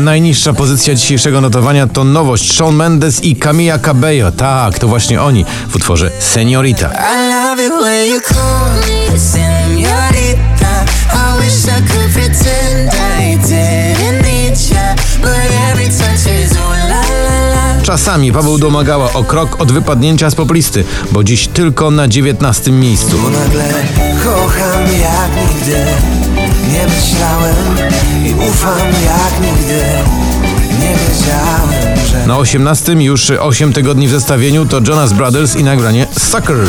Najniższa pozycja dzisiejszego notowania to nowość Shawn Mendes i Camila Cabello. Tak, to właśnie oni w utworze Seniorita. Czasami Paweł domagała o krok od wypadnięcia z poplisty, bo dziś tylko na 19 miejscu. Nagle kocham jak nigdy myślałem i ufam jak nigdy Nie wiedziałem, że Na 18 już 8 tygodni w zestawieniu to Jonas Brothers i nagranie Sucker.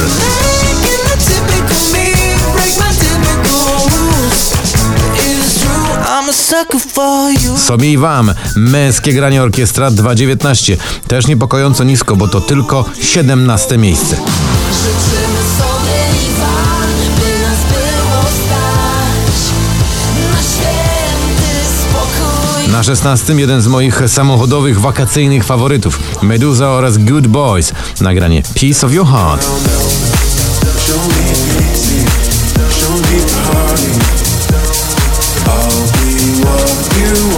Sobie i wam, męskie granie orkiestra 2.19. Też niepokojąco nisko, bo to tylko 17 miejsce. Życzymy sobie Na 16 jeden z moich samochodowych wakacyjnych faworytów Meduza oraz Good Boys. Nagranie Piece of Your Heart.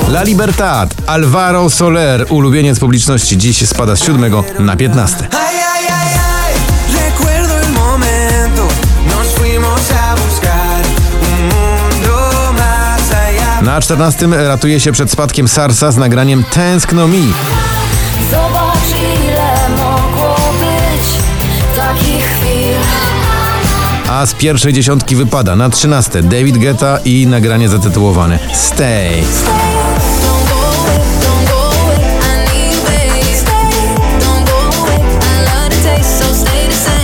La Libertad, Alvaro Soler, ulubieniec publiczności, dziś spada z 7 na 15. Na 14 ratuje się przed spadkiem Sarsa z nagraniem Tęskno mi. Zobacz ile mogło być takich chwil. A z pierwszej dziesiątki wypada na 13 David Guetta i nagranie zatytułowane Stay. Don't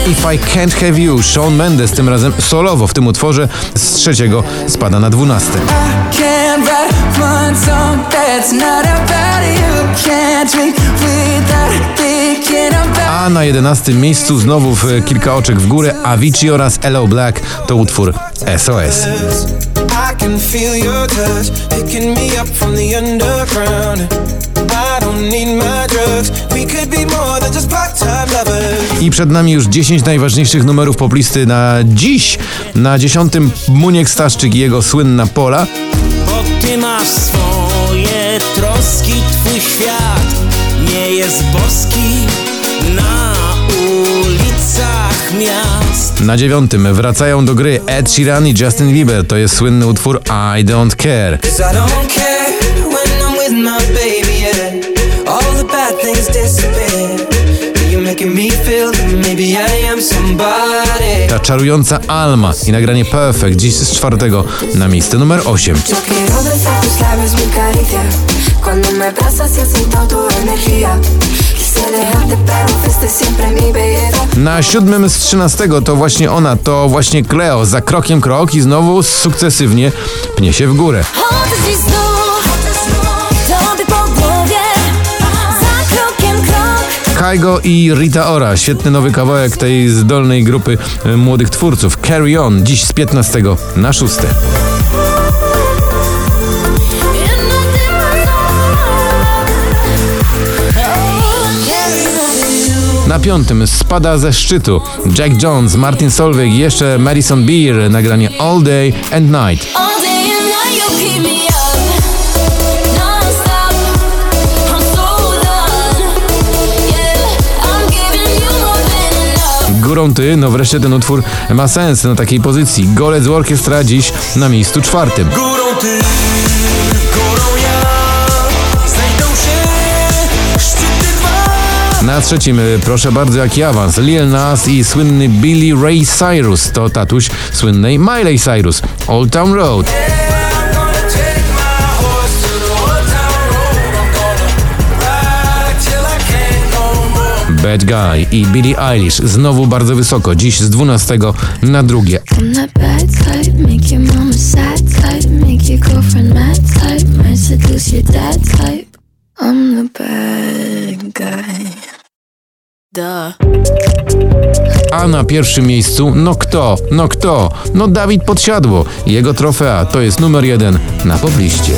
If I Can't Have You, Shawn Mendes tym razem solowo w tym utworze z trzeciego spada na 12. Can't write one song that's not about you Can't drink without thinking about A na 11 miejscu znowu w kilka oczek w górę Avicii oraz Hello Black to utwór SOS. I can feel your touch picking me up from the underground. I don't need my drugs. We could be more than just lovers. I przed nami już 10 najważniejszych numerów poplisty na dziś. Na 10 Muniek Staszczyk i jego słynna Pola. Bo ty masz swoje troski, twój świat nie jest boski na ulicach miast. Na dziewiątym wracają do gry Ed Sheeran i Justin Bieber. To jest słynny utwór I Don't Care. I don't care when I'm with my baby, yeah. All the bad things disappear. You're making me feel Ta czarująca Alma i nagranie Perfect dziś z czwartego na miejsce numer 8. Yo quiero besar tus labios, mi caricia. Cuando me abrazas y siento tu energía. Quise dejarte, pero fuiste siempre mi belleza. Na siódmym z 13 to właśnie ona, to właśnie Cleo. Za krokiem krok i znowu sukcesywnie pnie się w górę. Krok. Kaigo i Rita Ora. Świetny nowy kawałek tej zdolnej grupy e, młodych twórców. Carry On, dziś z 15 na 6. Na piątym spada ze szczytu Jack Jones, Martin Solveig i jeszcze Madison Beer. Nagranie All Day and Night. Górą ty, no wreszcie ten utwór ma sens na takiej pozycji. Golec Orkiestra dziś na miejscu czwartym. Górą ty, górą ja. Znajdą się szczyty dwa. Na trzecim, y, proszę bardzo, jaki awans. Lil Nas i słynny Billy Ray Cyrus to tatuś słynnej Miley Cyrus. Old Town Road. Bad Guy i Billie Eilish znowu bardzo wysoko, dziś z 12 na drugie. A na pierwszym miejscu, no kto? No kto? No Dawid Podsiadło. Jego trofea to jest numer jeden na pobliście.